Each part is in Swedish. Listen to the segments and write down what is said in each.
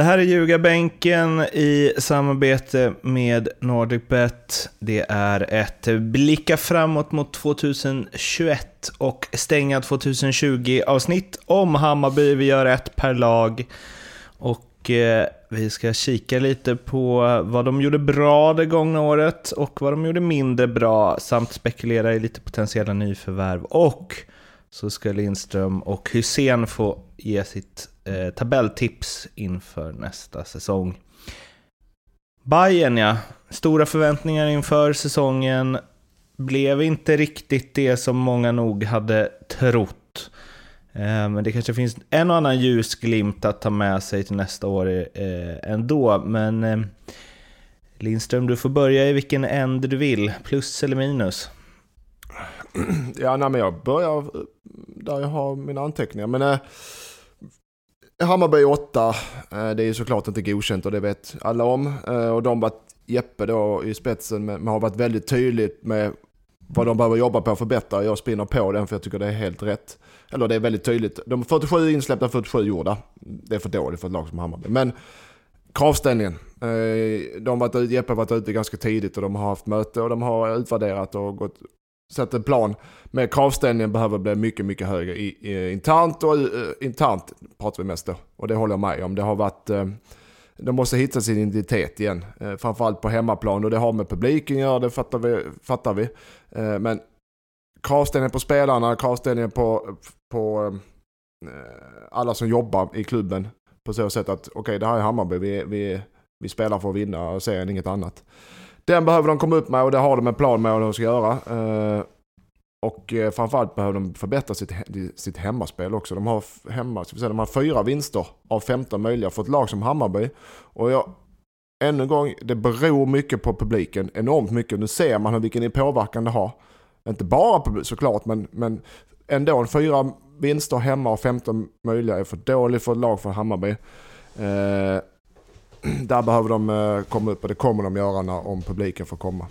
Det här är Ljugarbänken i samarbete med NordicBet. Det är ett blicka framåt mot 2021 och stänga 2020 avsnitt om Hammarby. Vi gör ett per lag. Och eh, vi ska kika lite på vad de gjorde bra det gångna året och vad de gjorde mindre bra samt spekulera i lite potentiella nyförvärv. Och så ska Lindström och Hussein få ge sitt eh, tabelltips inför nästa säsong. Bayern ja, stora förväntningar inför säsongen. Blev inte riktigt det som många nog hade trott. Eh, men det kanske finns en och annan ljusglimt att ta med sig till nästa år eh, ändå. Men eh, Lindström, du får börja i vilken ände du vill. Plus eller minus? Ja, nej, men jag börjar där jag har mina anteckningar. Men eh, Hammarby 8, eh, det är såklart inte godkänt och det vet alla om. Eh, och de var Jeppe då i spetsen men har varit väldigt tydligt med vad de behöver jobba på att förbättra. Jag spinner på den för jag tycker det är helt rätt. Eller det är väldigt tydligt. De 47 insläppta, 47 gjorda. Det är för dåligt för ett lag som Hammarby. Men kravställningen. Eh, de har varit, Jeppe har varit ute ganska tidigt och de har haft möte och de har utvärderat och gått sätta en plan. Men kravställningen behöver bli mycket, mycket högre i, i, internt och uh, internt pratar vi mest då. Och det håller jag med om. Det har varit, uh, de måste hitta sin identitet igen. Uh, framförallt på hemmaplan och det har med publiken att göra, det fattar vi. Fattar vi. Uh, men kravställningen på spelarna, kravställningen på, på alla som jobbar i klubben. På så sätt att okej, okay, det här är Hammarby, vi, vi, vi spelar för att vinna och serien inget annat. Den behöver de komma upp med och det har de en plan med vad de ska göra. Eh, och eh, framförallt behöver de förbättra sitt, sitt hemmaspel också. De har, hemma, säga, de har fyra vinster av 15 möjliga för ett lag som Hammarby. Och jag, ännu en gång, det beror mycket på publiken. Enormt mycket. Nu ser man vilken påverkan det har. Inte bara publik såklart, men, men ändå. Fyra vinster hemma av 15 möjliga är för dåligt för ett lag för Hammarby. Eh, där behöver de eh, komma upp och det kommer de göra när, om publiken får komma.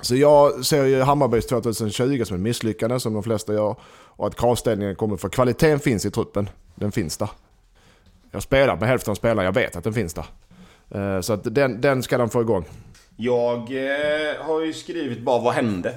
Så jag ser ju Hammarbys 2020 som ett misslyckande som de flesta gör. Och att kravställningen kommer för kvaliteten finns i truppen. Den finns där. Jag spelar med hälften av spelarna, jag vet att den finns där. Eh, så att den, den ska de få igång. Jag eh, har ju skrivit bara vad hände?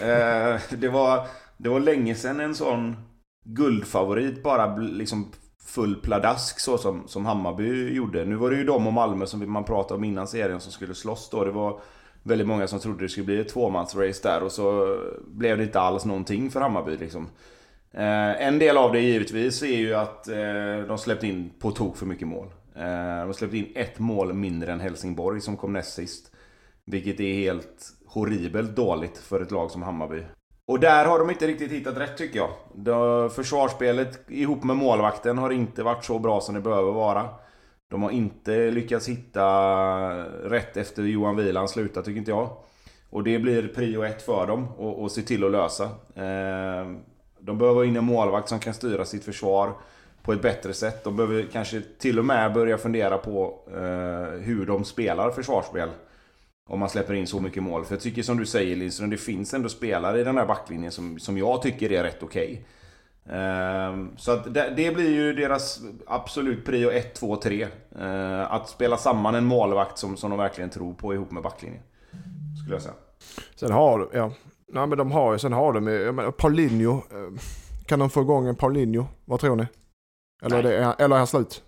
eh, det, var, det var länge sedan en sån guldfavorit bara liksom full pladask så som, som Hammarby gjorde. Nu var det ju de och Malmö som man pratade om innan serien som skulle slåss då. Det var väldigt många som trodde det skulle bli ett tvåmansrace där och så blev det inte alls någonting för Hammarby liksom. Eh, en del av det givetvis är ju att eh, de släppte in på tok för mycket mål. Eh, de släppte in ett mål mindre än Helsingborg som kom näst sist. Vilket är helt horribelt dåligt för ett lag som Hammarby. Och där har de inte riktigt hittat rätt tycker jag. Försvarsspelet ihop med målvakten har inte varit så bra som det behöver vara. De har inte lyckats hitta rätt efter Johan Wieland slutar tycker inte jag. Och det blir prio ett för dem att se till att lösa. Eh, de behöver in en målvakt som kan styra sitt försvar på ett bättre sätt. De behöver kanske till och med börja fundera på eh, hur de spelar försvarsspel. Om man släpper in så mycket mål. För jag tycker som du säger Lindström, det finns ändå spelare i den här backlinjen som, som jag tycker är rätt okej. Okay. Uh, så att det, det, blir ju deras absolut prio 1, 2, 3. Uh, att spela samman en målvakt som, som de verkligen tror på ihop med backlinjen. Skulle jag säga. Sen har de, ja. Nej men de har ju, sen har de menar, Paulinho. Eh, kan de få igång en Paulinho? Vad tror ni? Eller, är, det, eller är han slut?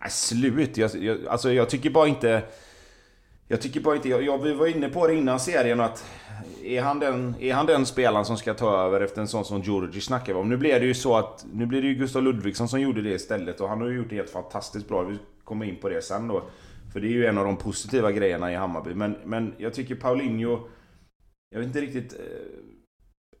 Nej, slut? Jag, jag, alltså jag tycker bara inte... Jag tycker bara inte, jag, vi var inne på det innan serien att är han, den, är han den spelaren som ska ta över efter en sån som Djurdjic snackar vi om? Nu blev det ju så att, nu blir det ju Gustav Ludvigsson som gjorde det istället och han har ju gjort det helt fantastiskt bra. Vi kommer in på det sen då. För det är ju en av de positiva grejerna i Hammarby. Men, men jag tycker Paulinho, jag vet inte riktigt... Det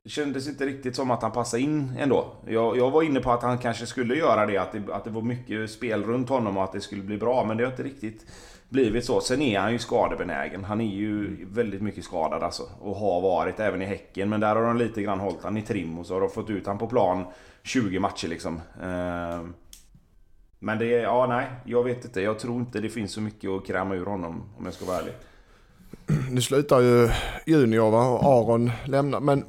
eh, kändes inte riktigt som att han passade in ändå. Jag, jag var inne på att han kanske skulle göra det att, det, att det var mycket spel runt honom och att det skulle bli bra, men det har inte riktigt blivit så. Sen är han ju skadebenägen. Han är ju väldigt mycket skadad alltså. Och har varit även i Häcken. Men där har de lite grann hållit han i trim och så har de fått ut han på plan 20 matcher liksom. Ehm, men det är, ja nej, jag vet inte. Jag tror inte det finns så mycket att kräma ur honom om jag ska vara ärlig. Nu slutar ju Junior va? och Aron lämnar. Men,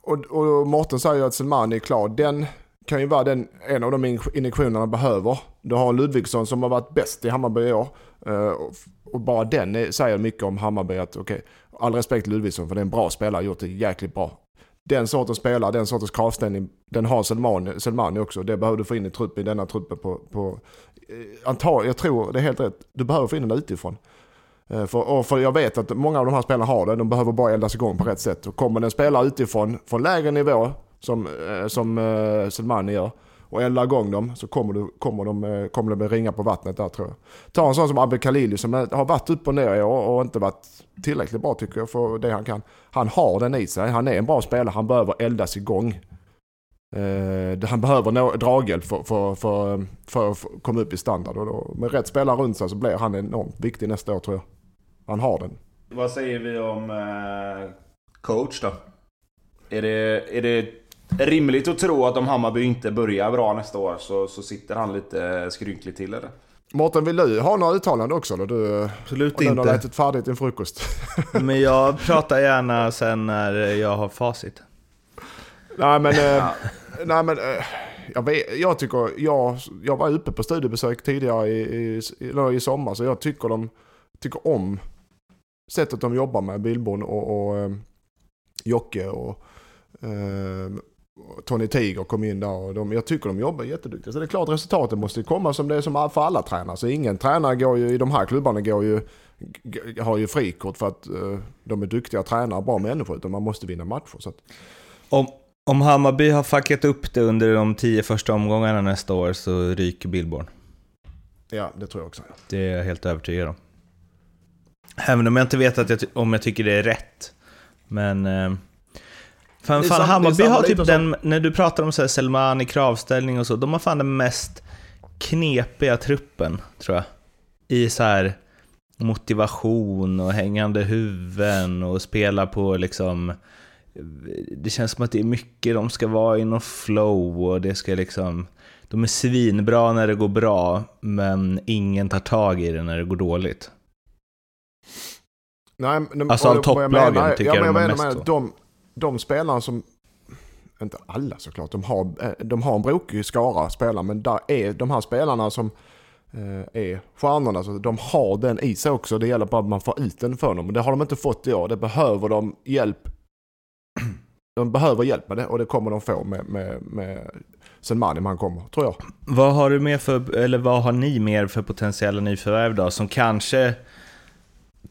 och, och Mårten säger ju att Selmani är klar. Den kan ju vara den, en av de injektionerna behöver. Du har Ludvigsson som har varit bäst i Hammarby i år. Eh, och bara den är, säger mycket om Hammarby att okej, okay, all respekt till Ludvigsson för det är en bra spelare, gjort det jäkligt bra. Den sortens spelare, den sortens kravställning, den har Selmani, Selmani också. Det behöver du få in i truppen, i denna truppen på, på eh, jag tror det är helt rätt, du behöver få in den utifrån. Eh, för, för jag vet att många av de här spelarna har det, de behöver bara eldas igång på rätt sätt. Och kommer det en spelare utifrån, från lägre nivå, som, eh, som eh, Selmani gör, och eldar igång dem så kommer, du, kommer, de, eh, kommer det ringa på vattnet där tror jag. Ta en sån som Abbe Khalili som har varit upp och ner i år och inte varit tillräckligt bra tycker jag för det han kan. Han har den i sig, han är en bra spelare, han behöver eldas igång. Eh, han behöver no draghjälp för, för, för, för, att komma upp i standard. Och då, med rätt spelare runt sig så blir han enormt viktig nästa år tror jag. Han har den. Vad säger vi om eh, coach då? Är det, är det rimligt att tro att om Hammarby inte börjar bra nästa år så, så sitter han lite skrynkligt till eller? Mårten, vill du ha några uttalanden också? Då? Du, Absolut inte. Du har ätit färdigt din frukost. Men jag pratar gärna sen när jag har facit. Nej men, eh, nej, men eh, jag, vet, jag tycker, jag, jag var uppe på studiebesök tidigare i, i, i sommar så jag tycker de tycker om sättet de jobbar med, Billborn och, och eh, Jocke och eh, Tony Tiger kom in där och de, jag tycker de jobbar jätteduktigt. Så det är klart resultatet måste komma som det är som för alla tränare. Så ingen tränare går ju, i de här klubbarna går ju, har ju frikort för att uh, de är duktiga tränare, bra människor, utan man måste vinna matcher. Så att... om, om Hammarby har fuckat upp det under de tio första omgångarna nästa år så ryker Billborn. Ja, det tror jag också. Det är jag helt övertygad om. Även om jag inte vet att jag, om jag tycker det är rätt. Men... Eh, fan, fan Hammarby har typ den, när du pratar om så här Selmani, kravställning och så, de har fan den mest knepiga truppen, tror jag. I så här motivation och hängande huvuden och spela på liksom... Det känns som att det är mycket, de ska vara i någon flow och det ska liksom... De är svinbra när det går bra, men ingen tar tag i det när det går dåligt. Nej, men, alltså av topplagen menar, tycker ja, jag de är mest så. De, de spelarna som, inte alla såklart, de har, eh, de har en brokig skara spelare, men där är de här spelarna som eh, är stjärnorna, så de har den i sig också. Det gäller bara att man får ut den för dem. Det har de inte fått i år. Det behöver de hjälp. De behöver hjälp med det och det kommer de få med, med, med sen Manim han kommer, tror jag. Vad har du mer för, eller vad har ni mer för potentiella nyförvärv då, som kanske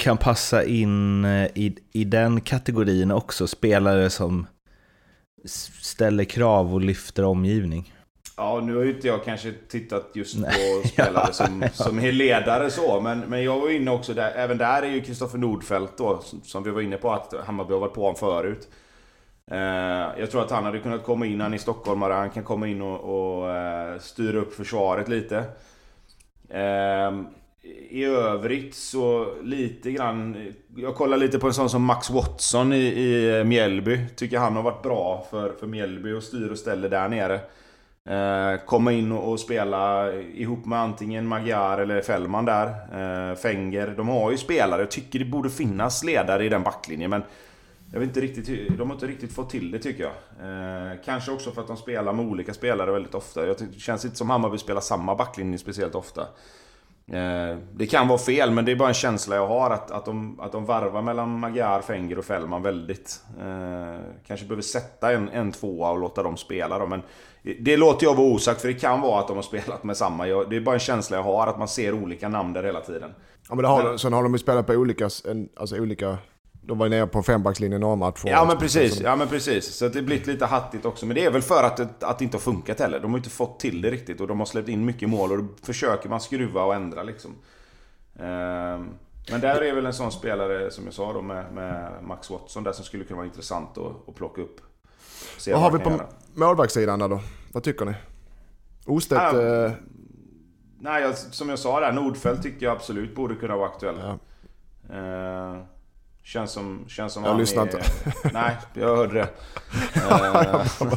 kan passa in eh, i, i den kategorin också. Spelare som ställer krav och lyfter omgivning. Ja, nu har ju inte jag kanske tittat just Nej. på spelare ja, som, som är ledare så, men, men jag var inne också där, även där är ju Kristoffer Nordfeldt då, som, vi var inne på att Hammarby har varit på honom förut. Eh, jag tror att han hade kunnat komma in, han är stockholmare, han kan komma in och, och eh, styra upp försvaret lite. Eh, i övrigt så lite grann... Jag kollar lite på en sån som Max Watson i, i eh, Mjällby. Tycker han har varit bra för, för Mjällby och styr och ställer där nere. Eh, komma in och, och, spela ihop med antingen Magyar eller Fällman där. Eh, Fenger. De har ju spelare. Jag tycker det borde finnas ledare i den backlinjen men... Jag vet inte riktigt, de har inte riktigt fått till det tycker jag. Eh, kanske också för att de spelar med olika spelare väldigt ofta. Jag tycker, det känns inte som Hammarby spelar samma backlinje speciellt ofta. Eh, det kan vara fel, men det är bara en känsla jag har att, att, de, att de varvar mellan Magyar, Fenger och Fällman väldigt. Eh, kanske behöver sätta en, en tvåa och låta dem spela då, men det låter jag vara osagt, för det kan vara att de har spelat med samma. det är bara en känsla jag har, att man ser olika namn där hela tiden. Ja, men, har, men sen har de ju spelat på olika, alltså olika de var ju nere på fembackslinjen några matcher. Ja men precis, ja men precis. Så det har blivit lite hattigt också. Men det är väl för att det, att det inte har funkat heller. De har inte fått till det riktigt och de har släppt in mycket mål och då försöker man skruva och ändra liksom. Ehm, men där är väl en sån spelare som jag sa då med, med Max Watson där som skulle kunna vara intressant att, att plocka upp. Se vad har vi på målvaktssidan då? Vad tycker ni? Ostedt... Ja, eh... Nej, som jag sa där, Nordfeldt tycker jag absolut borde kunna vara aktuell. Ja. Ehm, Känns som, känns som jag lyssnar inte. Nej, jag hörde det. uh,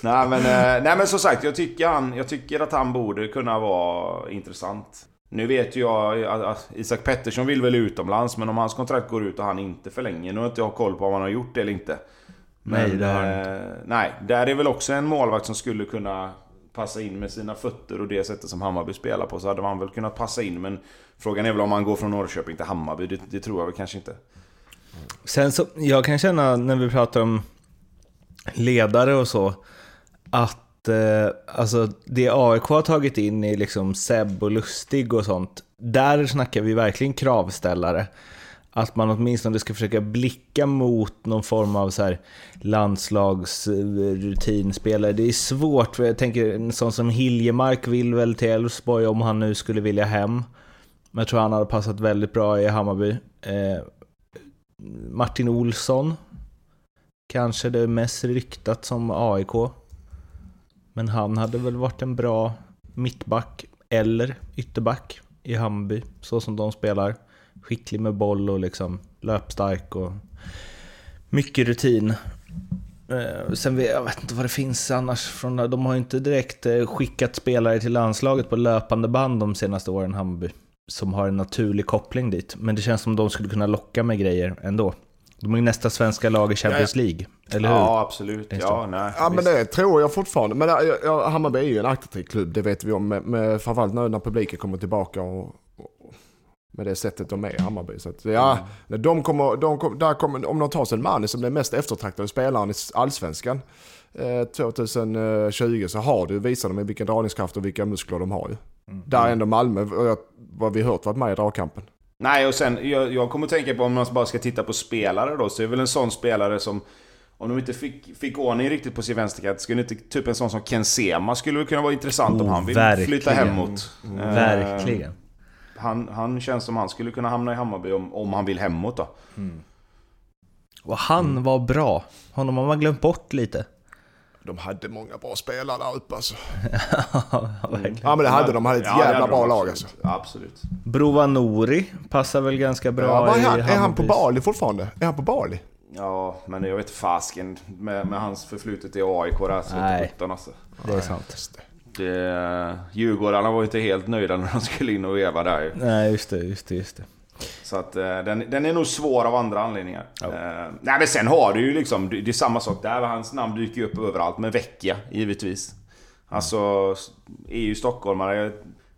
nej, men, uh, nej men som sagt, jag tycker, han, jag tycker att han borde kunna vara intressant. Nu vet ju jag att Isak Pettersson vill väl utomlands, men om hans kontrakt går ut och han inte förlänger. Nu har inte jag koll på om han har gjort det eller inte. Nej, Men, det har han eh, nej, där är väl också en målvakt som skulle kunna passa in med sina fötter och det sättet som Hammarby spelar på. Så hade man väl kunnat passa in. Men frågan är väl om man går från Norrköping till Hammarby. Det, det tror jag väl kanske inte. Sen så, jag kan känna när vi pratar om ledare och så, att eh, alltså det AIK har tagit in i liksom Seb och Lustig och sånt, där snackar vi verkligen kravställare. Att man åtminstone ska försöka blicka mot någon form av så här landslagsrutinspelare. Det är svårt, för jag tänker en sån som Hiljemark vill väl till Elfsborg om han nu skulle vilja hem. Men jag tror han hade passat väldigt bra i Hammarby. Eh, Martin Olsson. Kanske det mest ryktat som AIK. Men han hade väl varit en bra mittback eller ytterback i Hammarby, så som de spelar. Skicklig med boll och liksom löpstark och mycket rutin. Eh, sen vet jag vet inte vad det finns annars från De har ju inte direkt eh, skickat spelare till landslaget på löpande band de senaste åren, Hammarby. Som har en naturlig koppling dit. Men det känns som de skulle kunna locka med grejer ändå. De är ju nästa svenska lag i Champions League, eller hur? Ja, absolut. Ja, nej, Ja men det tror jag fortfarande. Men ja, ja, Hammarby är ju en attraktiv klubb, det vet vi om. Med, med, framförallt nu när publiken kommer tillbaka och, och med det sättet de är i Hammarby. Så att, ja, när de kommer, de kommer, där kommer, om de tar Selmani som den mest eftertraktade spelaren i Allsvenskan eh, 2020 så har du, visar de vilken dragningskraft och vilka muskler de har ju. Där är ändå Malmö, och jag- vad vi hört, varit med i dragkampen. Nej, och sen jag, jag kommer att tänka på om man bara ska titta på spelare då, så är väl en sån spelare som... Om de inte fick, fick ordning riktigt på sin vänsterkant, skulle inte typ en sån som Ken Sema skulle kunna vara intressant om Oh, han vill verkligen. flytta hemåt. Eh, Verkligen. Han, han känns som han skulle kunna hamna i Hammarby om, om han vill hemåt då. Och han var bra. Honom har man glömt bort lite. De hade många bra spelare där uppe alltså. Ja, verkligen. Ja men det hade de, de hade ett Ja, jävla bra lag absolut. alltså. Absolut. Brova Nouri passar väl ganska bra Ja, är, i han, är han på. Bali fortfarande? Är han på Bali? Ja, men jag vet fasken med, med hans förflutet i AIK där så Nej. sjutton, alltså. Det är sant. Det, Djurgårdarna var ju inte helt nöjda när de skulle in och veva där ju. Nej, just det, just det, just det. Så att eh, den, den är nog svår av andra anledningar. Ja. Eh, nej men sen har du ju liksom, det är samma sak där. Hans namn dyker ju upp överallt med Vecchia givetvis. Alltså, är ju stockholmare.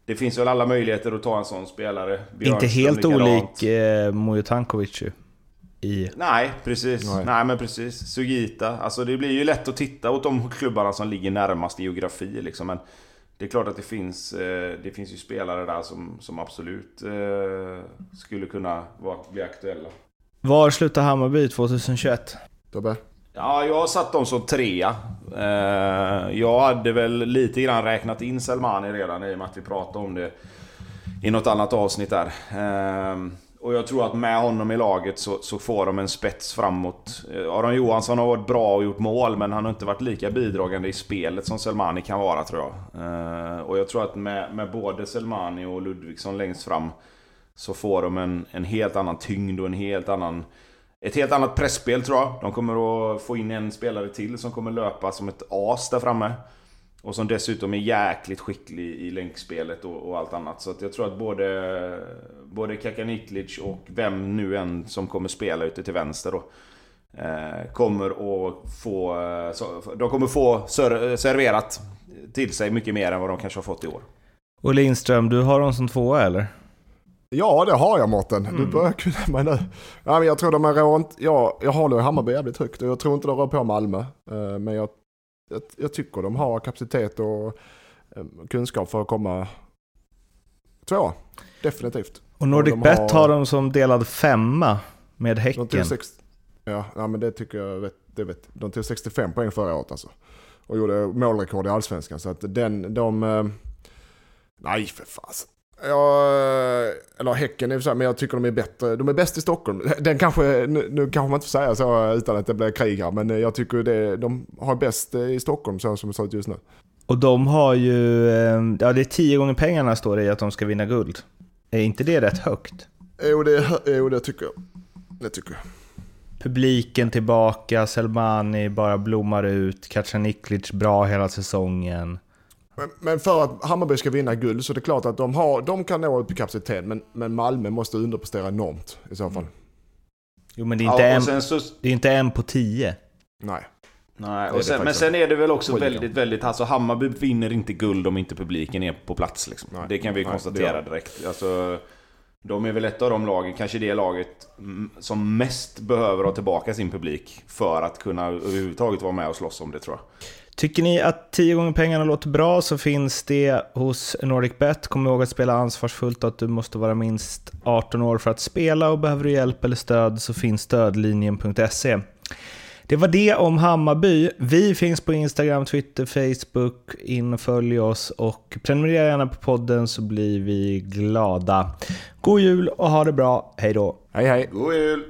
Det finns väl alla möjligheter att ta en sån spelare. Inte Björkström helt likadant. olik eh, Mujo Tankovic ju. I... Nej, precis. Nej. Nej. men precis. Sugita. Alltså det blir ju lätt att titta åt de klubbarna som ligger närmast i geografi liksom. Men det är klart att det finns, eh, det finns ju spelare där som, som absolut eh, skulle kunna vara, bli aktuella. Var slutar Hammarby 2021? Tobbe? Ja, jag har satt dem som trea. Eh, jag hade väl lite grann räknat in Selmani redan i och med att vi pratade om det i något annat avsnitt där. Och jag tror att med honom i laget så, så får de en spets framåt. Eh, Aron Johansson har varit bra och gjort mål men han har inte varit lika bidragande i spelet som Selmani kan vara tror jag. Eh, och jag tror att med, med både Selmani och Ludvigsson längst fram så får de en, en helt annan tyngd och en helt annan ett helt annat pressspel tror jag. De kommer att få in en spelare till som kommer löpa som ett as där framme. Och som dessutom är jäkligt skicklig i länkspelet och, och allt annat. Så att jag tror att både, både Kakanitlic och vem nu än som kommer spela ute till vänster då. Eh, kommer att få... eh, Så, de kommer få ser, serverat till sig mycket mer än vad de kanske har fått i år. Och Lindström, du har dem som tvåa eller? Ja det har jag Mårten. Du Mm. börjar kunna mig nu. Ja, men jag tror de är rå inte... Ja, jag håller Hammarby jävligt högt och jag tror inte de rör på Malmö. Eh, Men jag, jag, jag tycker de har kapacitet och eh, kunskap för att komma tvåa. Definitivt. Och Nordic de Bet har- har dem som delad femma med De Häcken. tog, sex, ja, ja, men det tycker jag vet, det vet. De tog 65 poäng förra året alltså. Och gjorde målrekord i Allsvenskan. Så att den, de... eh, Nej för fasen. Ja, eller Häcken och för sig, men jag tycker de är bättre. De är bäst i Stockholm. Den kanske, nu, nu kanske man inte får säga så utan att det blir krig här, men jag tycker det, de har bäst i Stockholm så som det ser ut just nu. Och de har ju, eh, ja det är tio gånger pengarna står det i att de ska vinna guld. Är inte det rätt högt? Jo, det, jo, det tycker jag. Det tycker jag. Publiken tillbaka, Selmani bara blommar ut, Kacaniklic bra hela säsongen. Men, men för att Hammarby ska vinna guld så är det klart att de, har, de kan nå upp i kapacitet, men, men Malmö måste underprestera enormt i så fall. Jo men det är inte, Ja, en, så, det är inte en på tio. Nej. Nej, och sen, men faktiskt sen är det väl också väldigt, väldigt... Alltså Hammarby vinner inte guld om inte publiken är på plats. Liksom. Nej. Det kan vi Nej, konstatera direkt. Alltså, de är väl ett av de lagen, kanske det laget mm, som mest behöver ha tillbaka sin publik för att kunna överhuvudtaget vara med och slåss om det tror jag. Tycker ni att 10 gånger pengarna låter bra så finns det hos NordicBet. Kom ihåg att spela ansvarsfullt och att du måste vara minst 18 år för att spela och behöver du hjälp eller stöd så finns stödlinjen.se. Det var det om Hammarby. Vi finns på Instagram, Twitter, Facebook. In och följ oss och prenumerera gärna på podden så blir vi glada. God jul och ha det bra. Hej då! Hej hej. God jul!